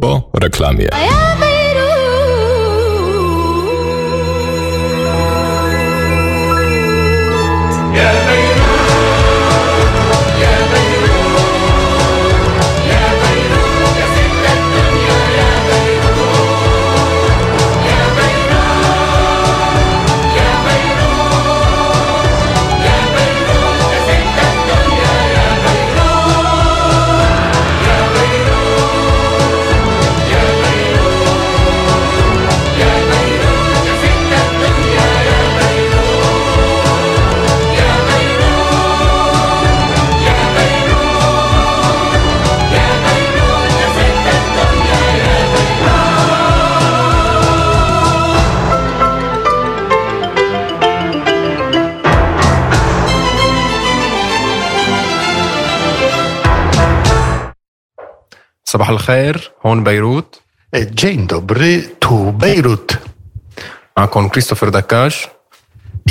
Po reklamie. صباح الخير هون بيروت Dzień dobry, tu Bejrut معكم كريستوفر دكاش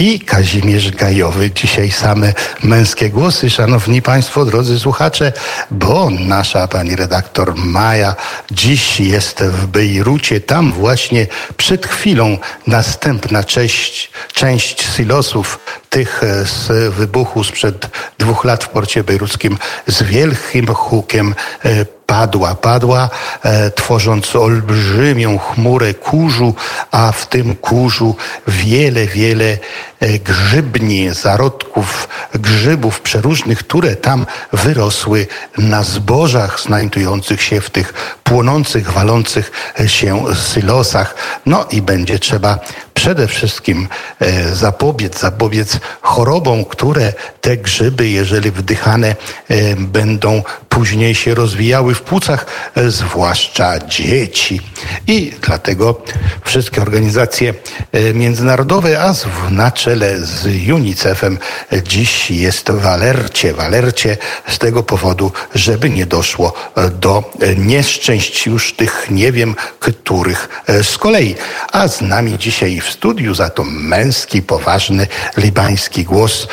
i Kazimierz Gajowy. Dzisiaj same męskie głosy, szanowni państwo, drodzy słuchacze, bo nasza pani redaktor Maja dziś jest w Bejrucie. Tam właśnie przed chwilą następna część, część silosów tych e, z wybuchu sprzed dwóch lat w porcie bejruckim z wielkim hukiem e, padła, padła, e, tworząc olbrzymią chmurę kurzu, a w tym kurzu wiele, wiele e, grzybni, zarodków grzybów przeróżnych, które tam wyrosły na zbożach znajdujących się w tych płonących, walących się silosach. No i będzie trzeba przede wszystkim e, zapobiec, zapobiec chorobom, które te grzyby, jeżeli wdychane e, będą później się rozwijały w płucach, e, zwłaszcza dzieci. I dlatego wszystkie organizacje e, międzynarodowe, a na czele z UNICEF-em e, dziś jest w alercie, w alercie z tego powodu, żeby nie doszło do nieszczęść już tych nie wiem których z kolei. A z nami dzisiaj w studiu za to męski, poważny, libański głos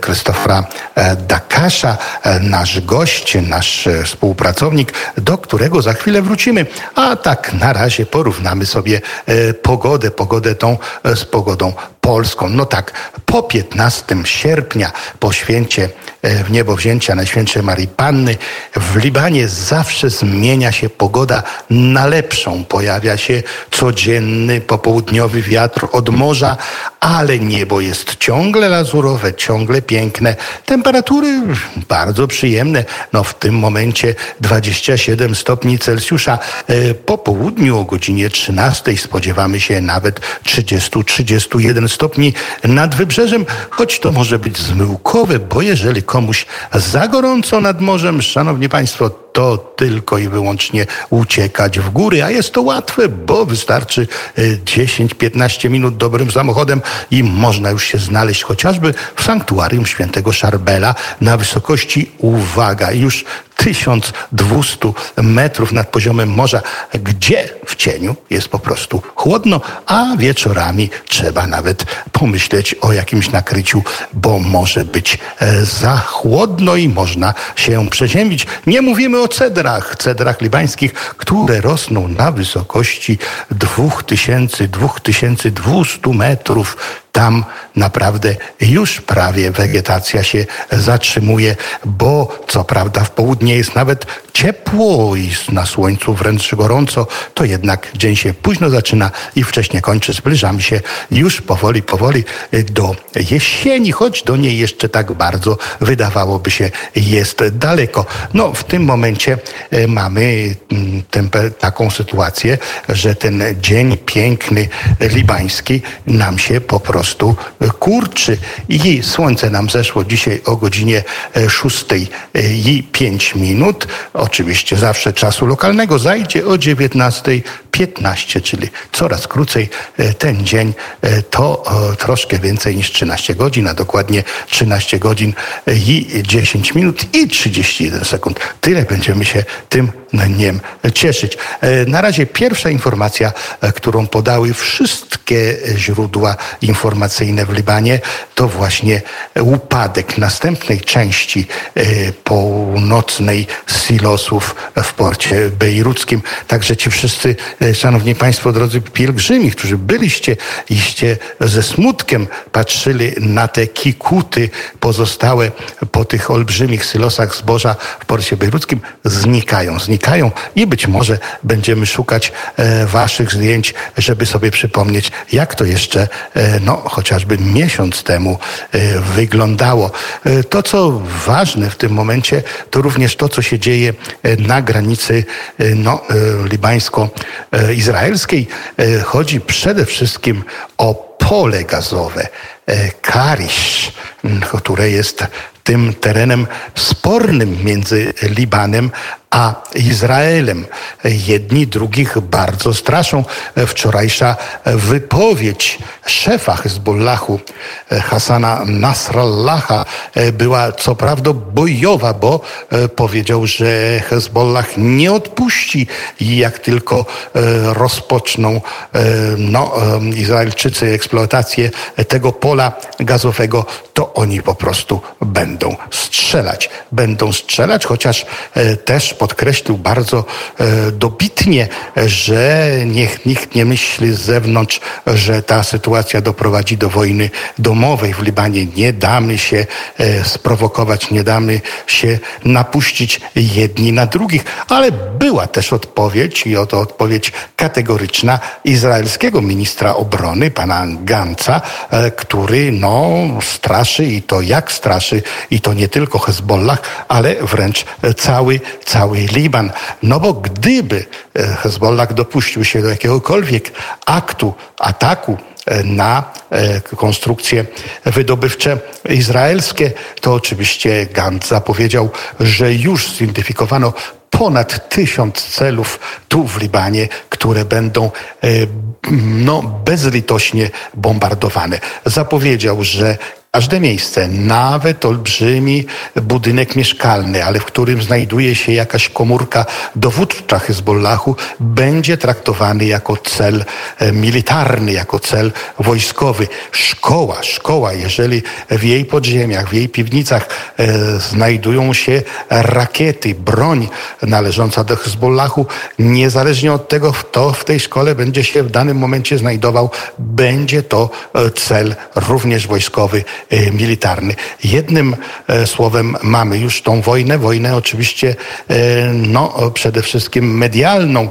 Krzysztofa Dakasza, nasz gość, nasz e, współpracownik, do którego za chwilę wrócimy. A tak na razie porównamy sobie e, pogodę, pogodę tą e, z pogodą polską. No tak, po 15 sierpnia, po święcie e, w niebo wzięcia Najświętszej Marii Panny, w Libanie zawsze zmienia się pogoda na lepszą. Pojawia się codzienny popołudniowy wiatr od morza, ale niebo jest ciągle lazurowe, ciągle piękne. Temperatury bardzo przyjemne. No w tym momencie 27 stopni Celsjusza. E, Po południu o godzinie 13 spodziewamy się nawet 30-31 stopni nad wybrzeżem, choć to może być zmyłkowe, bo jeżeli komuś za gorąco nad morzem, szanowni państwo, to tylko i wyłącznie uciekać w góry, a jest to łatwe, bo wystarczy e, 10-15 minut dobrym samochodem i można już się znaleźć chociażby w sanktuarium świętego Szarbela na wysokości, uwaga, już 1200 metrów nad poziomem morza, gdzie w cieniu jest po prostu chłodno, a wieczorami trzeba nawet pomyśleć o jakimś nakryciu, bo może być e, za chłodno i można się przeziębić. Nie mówimy o cedrach, cedrach libańskich, które rosną na wysokości 2000-2200 metrów. Tam naprawdę już prawie wegetacja się zatrzymuje, bo co prawda w południe jest nawet ciepło i na słońcu wręcz gorąco, to jednak dzień się późno zaczyna i wcześnie kończy. Zbliżamy się już powoli, powoli do jesieni, choć do niej jeszcze tak bardzo wydawałoby się jest daleko. No w tym momencie e, mamy mm, taką sytuację, że ten dzień piękny libański nam się po prostu kurczy i słońce nam zeszło dzisiaj o godzinie e, 6 i 5 minut. Oczywiście zawsze czasu lokalnego zajdzie o 19 15, czyli coraz krócej ten dzień to troszkę więcej niż 13 godzin, a dokładnie 13 godzin i 10 minut i 31 sekund. Tyle będziemy się tym dniem cieszyć. Na razie pierwsza informacja, którą podały wszystkie źródła informacyjne w Libanie, to właśnie upadek następnej części północnej silosów w porcie bejruckim. Także ci wszyscy, szanowni państwo, drodzy pielgrzymi, którzy byliście iście ze smutkiem patrzyli na te kikuty pozostałe po tych olbrzymich silosach zboża w porcie bejruckim, znikają, znikają i być może będziemy szukać e, waszych zdjęć, żeby sobie przypomnieć, jak to jeszcze, e, no, chociażby miesiąc temu e, wyglądało. To, co ważne w tym momencie, to również to, co się dzieje na granicy no, libańsko-izraelskiej. Chodzi przede wszystkim o pole gazowe, Karisz, które jest tym terenem spornym między Libanem a Izraelem. Jedni drugich bardzo straszą. Wczorajsza wypowiedź szefa Hezbollahu Hasana Nasrallaha była co prawda bojowa, bo powiedział, że Hezbollah nie odpuści jak tylko rozpoczną no, Izraelczycy eksploatację tego pola gazowego, to oni po prostu będą strzelać. Będą strzelać, chociaż też podkreślił bardzo e, dobitnie, że niech nikt nie myśli z zewnątrz, że ta sytuacja doprowadzi do wojny domowej w Libanie. Nie damy się e, sprowokować, nie damy się napuścić jedni na drugich, ale była też odpowiedź i oto odpowiedź kategoryczna izraelskiego ministra obrony, pana Ganca, e, który no straszy i to jak straszy i to nie tylko Hezbollah, ale wręcz cały, cały cały Liban. No bo gdyby e, Hezbollah dopuścił się do jakiegokolwiek aktu, ataku e, na e, konstrukcje wydobywcze izraelskie, to oczywiście Gantz zapowiedział, że już zidentyfikowano ponad tysiąc celów tu w Libanie, które będą no, bezlitośnie bombardowane. Zapowiedział, że Każde miejsce, nawet olbrzymi budynek mieszkalny, ale w którym znajduje się jakaś komórka dowódcza Hezbollahu, będzie traktowany jako cel e, militarny, jako cel wojskowy. Szkoła, szkoła, jeżeli w jej podziemiach, w jej piwnicach e, znajdują się rakiety, broń należąca do Hezbollahu, niezależnie od tego, kto w tej szkole będzie się w danym momencie znajdował, będzie to e, cel również wojskowy militarny. Jednym e, słowem mamy już tą wojnę, wojnę oczywiście e, no, przede wszystkim medialną,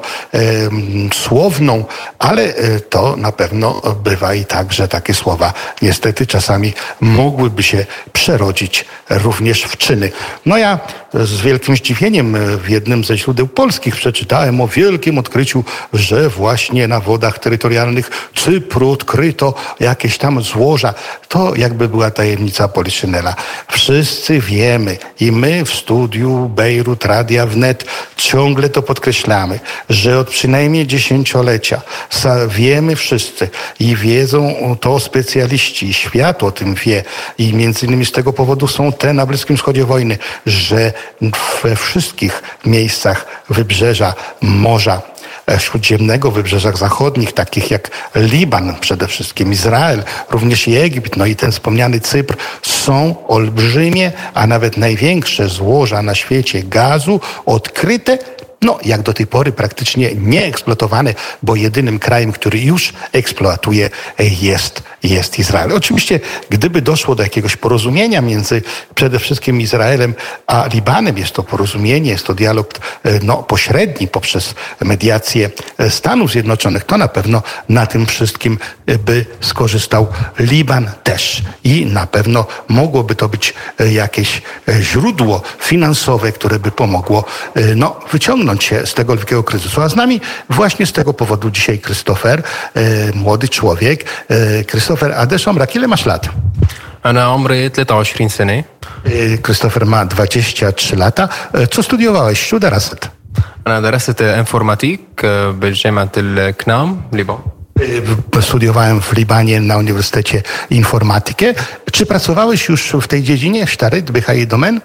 słowną, ale to na pewno bywa i tak, że takie słowa niestety czasami mogłyby się przerodzić również w czyny. No ja z wielkim zdziwieniem w jednym ze źródeł polskich przeczytałem o wielkim odkryciu, że właśnie na wodach terytorialnych Cypru odkryto jakieś tam złoża. To jakby była tajemnica Poliszynela. Wszyscy wiemy i my w studiu Bejrut Radia Wnet ciągle to podkreślamy, że od przynajmniej dziesięciolecia wiemy wszyscy i wiedzą to specjaliści i świat o tym wie i między innymi z tego powodu są te na Bliskim Wschodzie wojny, że we wszystkich miejscach wybrzeża Morza Śródziemnego, wybrzeżach zachodnich, takich jak Liban, przede wszystkim Izrael, również i Egipt, no i ten wspomniany Cypr, są olbrzymie, a nawet największe złoża na świecie gazu odkryte no, jak do tej pory praktycznie nieeksploatowane, bo jedynym krajem, który już eksploatuje jest, jest Izrael. Oczywiście, gdyby doszło do jakiegoś porozumienia między przede wszystkim Izraelem a Libanem, jest to porozumienie, jest to dialog e, no, pośredni poprzez mediację e, Stanów Zjednoczonych, to na pewno na tym wszystkim e, by skorzystał Liban też. I na pewno mogłoby to być jakieś źródło finansowe, które by pomogło no, wyciągnąć się z tego wielkiego kryzysu. A z nami właśnie z tego powodu dzisiaj Christopher, młody człowiek. Christopher Adesz Omrak, ile masz lat? أنا عمري 23 سنة Christopher ma 23 lata. E, co studiowałeś? Şu deraset? أنا درست انفورماتيك آه، بجامعة الكنام ليبان Y, Studiowałem w Libanie na Uniwersytecie Informatykę. Czy pracowałeś już w tej dziedzinie, w Sztaryt, BHI Domen?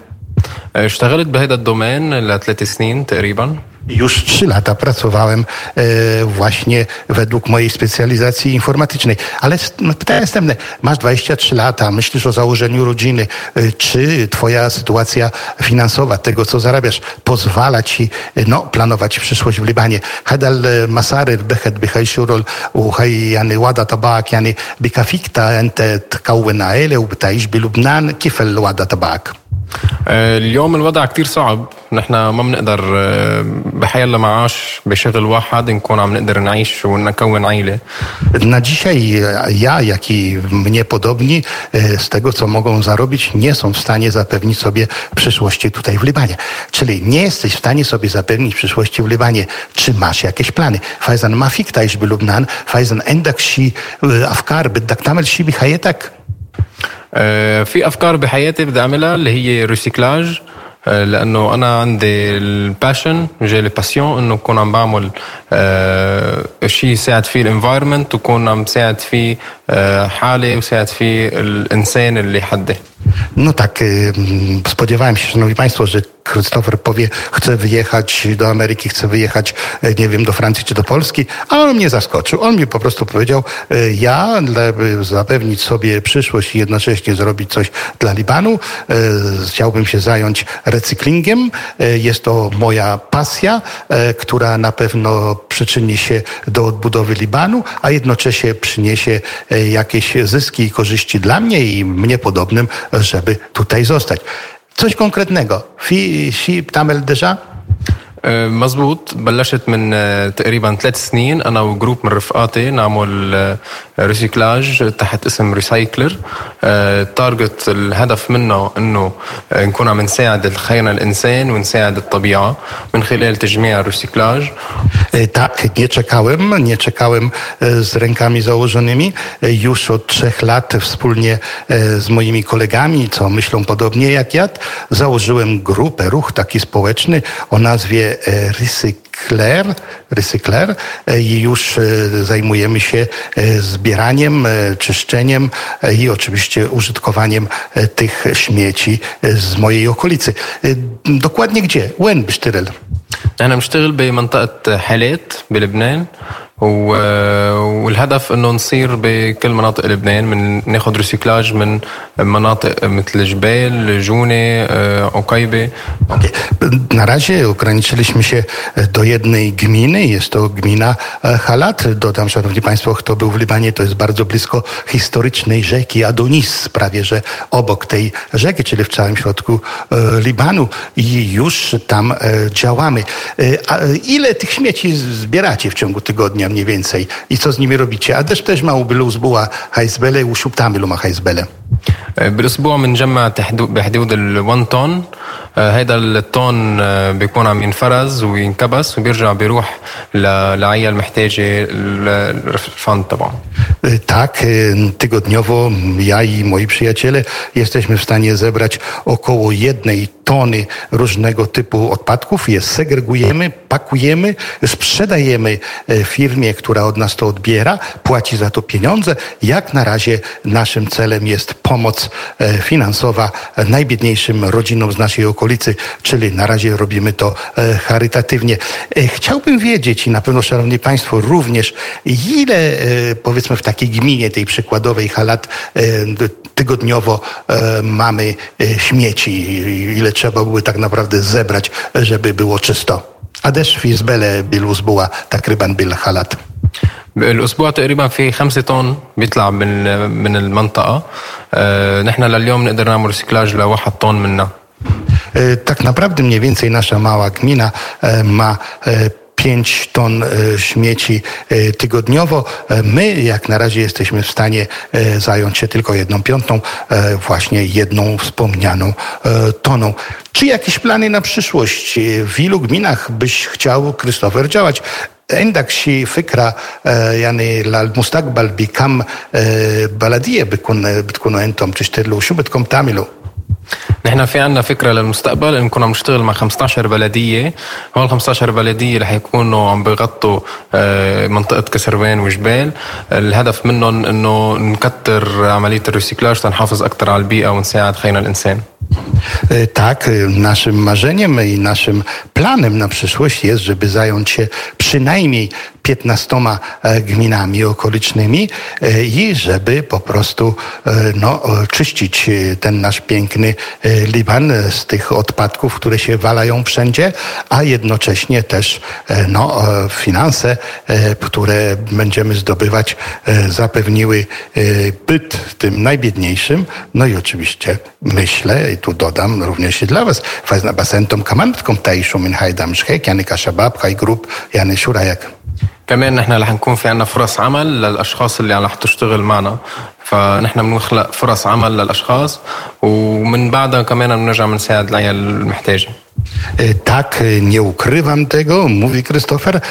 آه، اشتغلت بهذا الدومين لثلاث سنين تقريبا Już trzy lata pracowałem e, właśnie według mojej specjalizacji informatycznej. Ale s- no, pytanie następne. Masz 23 lata, myślisz o założeniu rodziny. E, Czy twoja sytuacja finansowa, tego co zarabiasz, pozwala ci e, no, planować przyszłość w Libanie? هذا المسار البحث بهاي شغل وهي يعني وضع تبعك يعني بكفيك انت تكون عائله وبتعيش بلبنان كيف الوضع تبعك؟ آه، اليوم الوضع كتير صعب نحن ما بنقدر آه، بحيلا معاش بشغل واحد نكون عم نقدر نعيش ونكون عيلة Na dzisiaj ja, jak i mnie podobni, e, z tego co mogą zarobić, nie są w stanie zapewnić sobie przyszłości tutaj w Libanie. Czyli nie jesteś w stanie sobie zapewnić przyszłości w Libanie. Czy masz jakieś plany? Fajzan ma fik tajż by Lubnan, fajzan endak si e, afkar, بدك تعمل شي بحياتك؟ آه، في أفكار بحياتي بدي أعملها اللي هي ريسيكلاج آه، لأنه أنا عندي الباشن جالي باسيون إنه أكون عم بعمل آه، شيء يساعد فيه الانفايرمنت وكون عم ساعد فيه حالي وساعد فيه الإنسان اللي حدي. No tak, y, mm, spodziewałem się, szanowni państwo, że Christopher powie, chce wyjechać do Ameryki, chce wyjechać, e, nie wiem, do Francji czy do Polski, a on mnie zaskoczył. On mi po prostu powiedział, e, ja, żeby zapewnić sobie przyszłość i jednocześnie zrobić coś dla Libanu, e, chciałbym się zająć recyklingiem. Jest to moja pasja, która na pewno przyczyni się do odbudowy Libanu, a jednocześnie przyniesie jakieś zyski i korzyści dla mnie i mnie podobnym, żeby tutaj zostać. Coś konkretnego. Fi, si tamel deja? آه، مزبوط بلشت من آه، تقريبا ثلاث سنين انا وجروب من رفقاتي نعمل آه، ريسيكلاج تحت اسم ريسايكلر تارجت الهدف منه انه آه، نكون عم نساعد خيرنا الانسان ونساعد الطبيعه من خلال تجميع الريسيكلاج E, Tak, nie czekałem, nie czekałem e, z rękami założonymi. E, Już od trzech lat wspólnie e, z moimi kolegami, co myślą podobnie jak ja, założyłem grupę, ruch taki społeczny o nazwie e, Recykler, Recykler e, i już e, zajmujemy się e, zbieraniem, e, czyszczeniem e, i oczywiście użytkowaniem e, tych śmieci e, z mojej okolicy. E, Dokładnie gdzie? When, Bsztyrel? نحن بنشتغل بمنطقه حالات بلبنان و- والهدف انه نصير بكل مناطق لبنان من ناخذ ريسيكلاج من مناطق مثل جبال جونه آه، عقيبه Na razie ograniczyliśmy się do jednej gminy. Jest to gmina e, Halat. Dodam, szanowni państwo, kto był w Libanie, to jest bardzo blisko historycznej rzeki Adonis, prawie że obok tej rzeki, czyli w całym środku e, Libanu i już tam e, działamy. E, A e, ile tych śmieci zbieracie w ciągu tygodnia mniej więcej i co z nimi robicie? A też też ma ubyluz była hajzbele, uszuptamy luma hajzbele. آه، بالاسبوع بنجمع تحدو- بحدود ال 1 طن آه، هيدا الطن آه، بيكون عم ينفرز وينكبس وبيرجع بيروح ل- لعيال محتاجه ال- الفند تبعهم Y, Tak, y, tygodniowo ja i moi przyjaciele jesteśmy w stanie zebrać około jednej tony różnego typu odpadków, je segregujemy, pakujemy, sprzedajemy e, firmie, która od nas to odbiera, płaci za to pieniądze. Jak na razie naszym celem jest pomoc e, finansowa e, najbiedniejszym rodzinom z naszej okolicy, czyli na razie robimy to e, charytatywnie. E, Chciałbym wiedzieć i na pewno, Szanowni Państwo, również ile e, powiedzmy w takiej gminie, tej przykładowej Halat e, d- tygodniowo e, mamy e, śmieci, i- ile trzeba były tak naprawdę zebrać, żeby było czysto. Adesz fi zbele bil uzbuła takryban bil halat. الاسبوع تقريبا في خمسة طن بيطلع من من المنطقه آه، نحن لليوم نقدر نعمل ريسيكلاج لواحد طن منها E, Tak naprawdę mniej więcej nasza mała gmina e, ma e, 5 ton e, śmieci e, tygodniowo. E, My jak na razie jesteśmy w stanie e, zająć się tylko jedną piątą, e, właśnie jedną wspomnianą e, toną. Czy jakieś plany na przyszłość? E, W ilu gminach byś chciał, Krzysztofer, działać? عندك شي فكرة آه، يعني للمستقبل بكم آه، بلدية بتكون بتكونوا انتم تشتغلوا شو بدكم تعملوا؟ نحن في عنا فكرة للمستقبل إن كنا بنشتغل مع 15 بلدية هول 15 بلدية رح يكونوا عم بيغطوا آه، منطقة كسروان وجبال الهدف منهم إنه نكتر عملية الريسيكلاج تنحافظ أكثر على البيئة ونساعد خينا الإنسان E, Tak, e, naszym marzeniem i naszym planem na przyszłość jest, żeby zająć się przynajmniej 15 e, gminami okolicznymi e, i żeby po prostu e, no, e, czyścić e, ten nasz piękny e, Liban e, z tych odpadków, które się walają wszędzie, a jednocześnie też e, no, finanse, które będziemy zdobywać, zapewniły byt tym najbiedniejszym. No i oczywiście myślę, i tu dodam również i dla Was, basentom kamandkom tajszą min hajdam szhek, jany haj grup, jany szurajak. كمان نحن رح نكون في عنا فرص عمل للأشخاص اللي رح تشتغل معنا. فنحن بنخلق فرص عمل للأشخاص ومن بعدها كمان بنرجع بنساعد العيال المحتاجة. E, Tak, e, nie ukrywam tego, mówi Krystofer. E,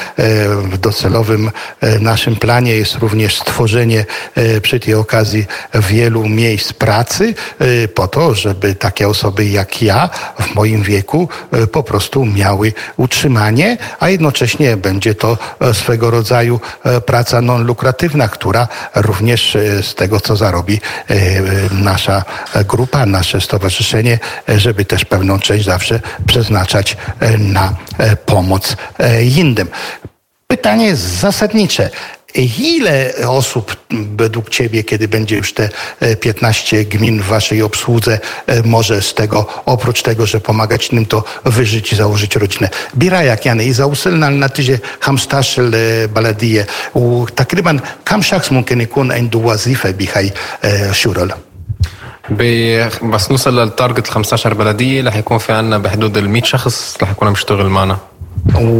W docelowym e, naszym planie jest również stworzenie e, przy tej okazji wielu miejsc pracy e, po to, żeby takie osoby jak ja w moim wieku e, po prostu miały utrzymanie, a jednocześnie będzie to e, swego rodzaju e, praca non-lukratywna, która również e, z tego, co zarobi e, e, nasza grupa, nasze stowarzyszenie, e, żeby też pewną część zawsze przeznaczać e, na e, pomoc e, innym. Pytanie jest zasadnicze. Ile osób według Ciebie, kiedy będzie już te 15 gmin w Waszej obsłudze, może z tego, oprócz tego, że pomagać innym, to wyżyć i założyć rodzinę? Birajak, jany i zausilnal na tyzie hamstaszel baladije. Takryban kamszach smunkenikun endu wazife bichaj siurol. بس نوصل للتارجت ال 15 بلدية رح يكون في عنا بحدود ال 100 شخص رح يكونوا بيشتغل معنا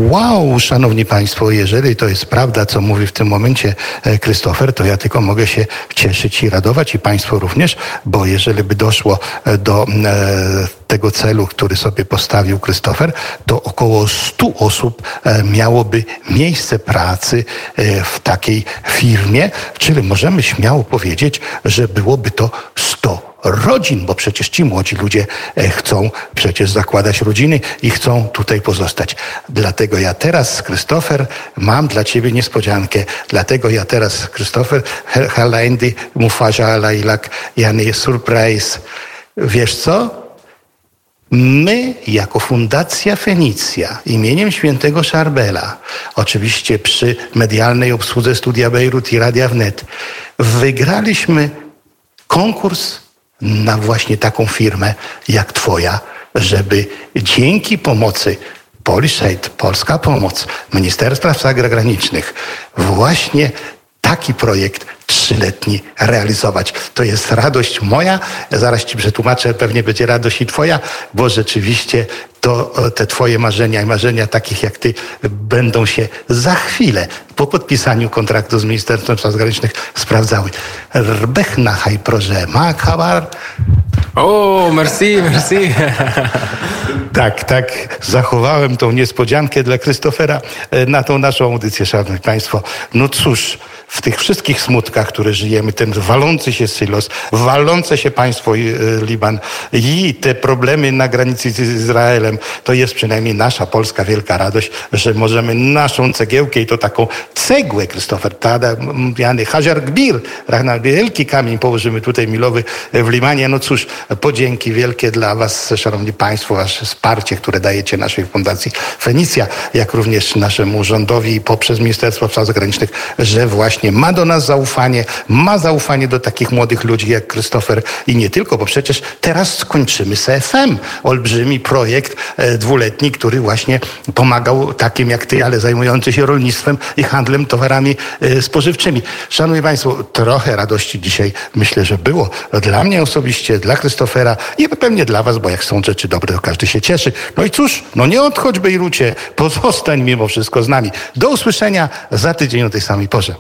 Wow, szanowni państwo, jeżeli to jest prawda, co mówi w tym momencie e, Krystofer, to ja tylko mogę się cieszyć i radować i państwo również, bo jeżeli by doszło e, do e, tego celu, który sobie postawił Krystofer, to około 100 osób e, miałoby miejsce pracy e, w takiej firmie, czyli możemy śmiało powiedzieć, że byłoby to 100 rodzin, bo przecież ci młodzi ludzie e, chcą przecież zakładać rodziny i chcą tutaj pozostać. Dlatego ja teraz, Krystofer, mam dla ciebie niespodziankę. Dlatego ja teraz, Krystofer, Halaindy, Mufaja, Lailak, Jany, surprise. Wiesz co? My, jako Fundacja Fenicja imieniem świętego Szarbela, oczywiście przy medialnej obsłudze Studia Bejrut i Radia Wnet, wygraliśmy konkurs na właśnie taką firmę jak Twoja, żeby dzięki pomocy Polisaid, Polska Pomoc, Ministerstwa Spraw Zagranicznych właśnie taki projekt trzyletni realizować. To jest radość moja, zaraz Ci przetłumaczę, pewnie będzie radość i Twoja, bo rzeczywiście to e, te Twoje marzenia i marzenia takich jak Ty będą się za chwilę po podpisaniu kontraktu z Ministerstwem Spraw Zagranicznych sprawdzały. Rbech na proszę, ma? O, merci, merci. tak, tak, zachowałem tą niespodziankę dla Krystofera e, na tą naszą audycję, Szanowni Państwo. No cóż, w tych wszystkich smutkach, które żyjemy, ten walący się silos, walące się państwo e, Liban i te problemy na granicy z Izraelem, to jest przynajmniej nasza polska wielka radość, że możemy naszą cegiełkę i to taką cegłę, Krystofer, tada, m, jany, hajar gbir, rachna, wielki kamień położymy tutaj milowy w Limanie. No cóż, podzięki wielkie dla was, szanowni państwo, wasze wsparcie, które dajecie naszej Fundacji Fenicja, jak również naszemu rządowi poprzez Ministerstwo Spraw Zagranicznych, że właśnie ma do nas zaufanie, ma zaufanie do takich młodych ludzi jak Krystofer i nie tylko, bo przecież teraz skończymy CFM, olbrzymi projekt e, dwuletni, który właśnie pomagał takim jak ty, ale zajmujący się rolnictwem i handlem towarami e, spożywczymi. Szanowni Państwo, trochę radości dzisiaj myślę, że było dla mnie osobiście, dla Krystofera i pewnie dla Was, bo jak są rzeczy dobre, to każdy się cieszy. No i cóż, no nie odchodź Bejrucie, pozostań mimo wszystko z nami. Do usłyszenia za tydzień o tej samej porze.